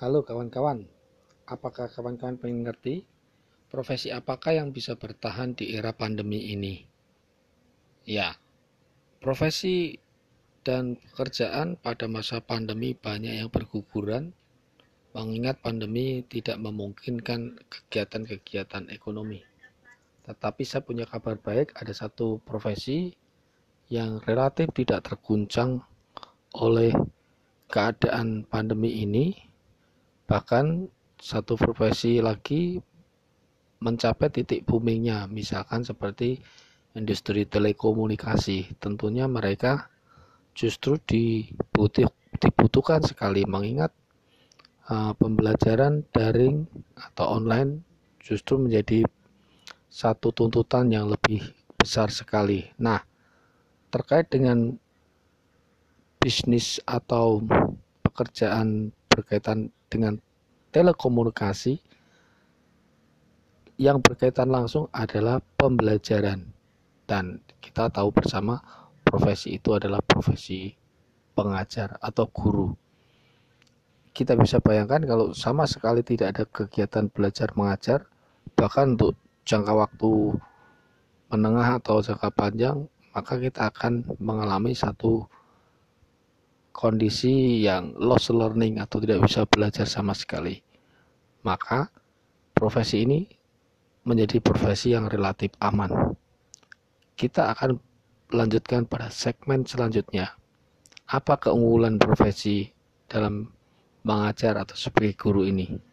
Halo kawan-kawan, apakah kawan-kawan pengen ngerti profesi apakah yang bisa bertahan di era pandemi ini? Ya, profesi dan pekerjaan pada masa pandemi banyak yang berguguran, mengingat pandemi tidak memungkinkan kegiatan-kegiatan ekonomi. Tetapi saya punya kabar baik, ada satu profesi yang relatif tidak terguncang oleh keadaan pandemi ini bahkan satu profesi lagi mencapai titik boomingnya misalkan seperti industri telekomunikasi tentunya mereka justru dibutuhkan sekali mengingat uh, pembelajaran daring atau online justru menjadi satu tuntutan yang lebih besar sekali. Nah, terkait dengan bisnis atau pekerjaan berkaitan dengan telekomunikasi yang berkaitan langsung adalah pembelajaran. Dan kita tahu bersama profesi itu adalah profesi pengajar atau guru. Kita bisa bayangkan kalau sama sekali tidak ada kegiatan belajar mengajar bahkan untuk jangka waktu menengah atau jangka panjang maka kita akan mengalami satu kondisi yang lost learning atau tidak bisa belajar sama sekali. Maka profesi ini menjadi profesi yang relatif aman. Kita akan lanjutkan pada segmen selanjutnya. Apa keunggulan profesi dalam mengajar atau sebagai guru ini?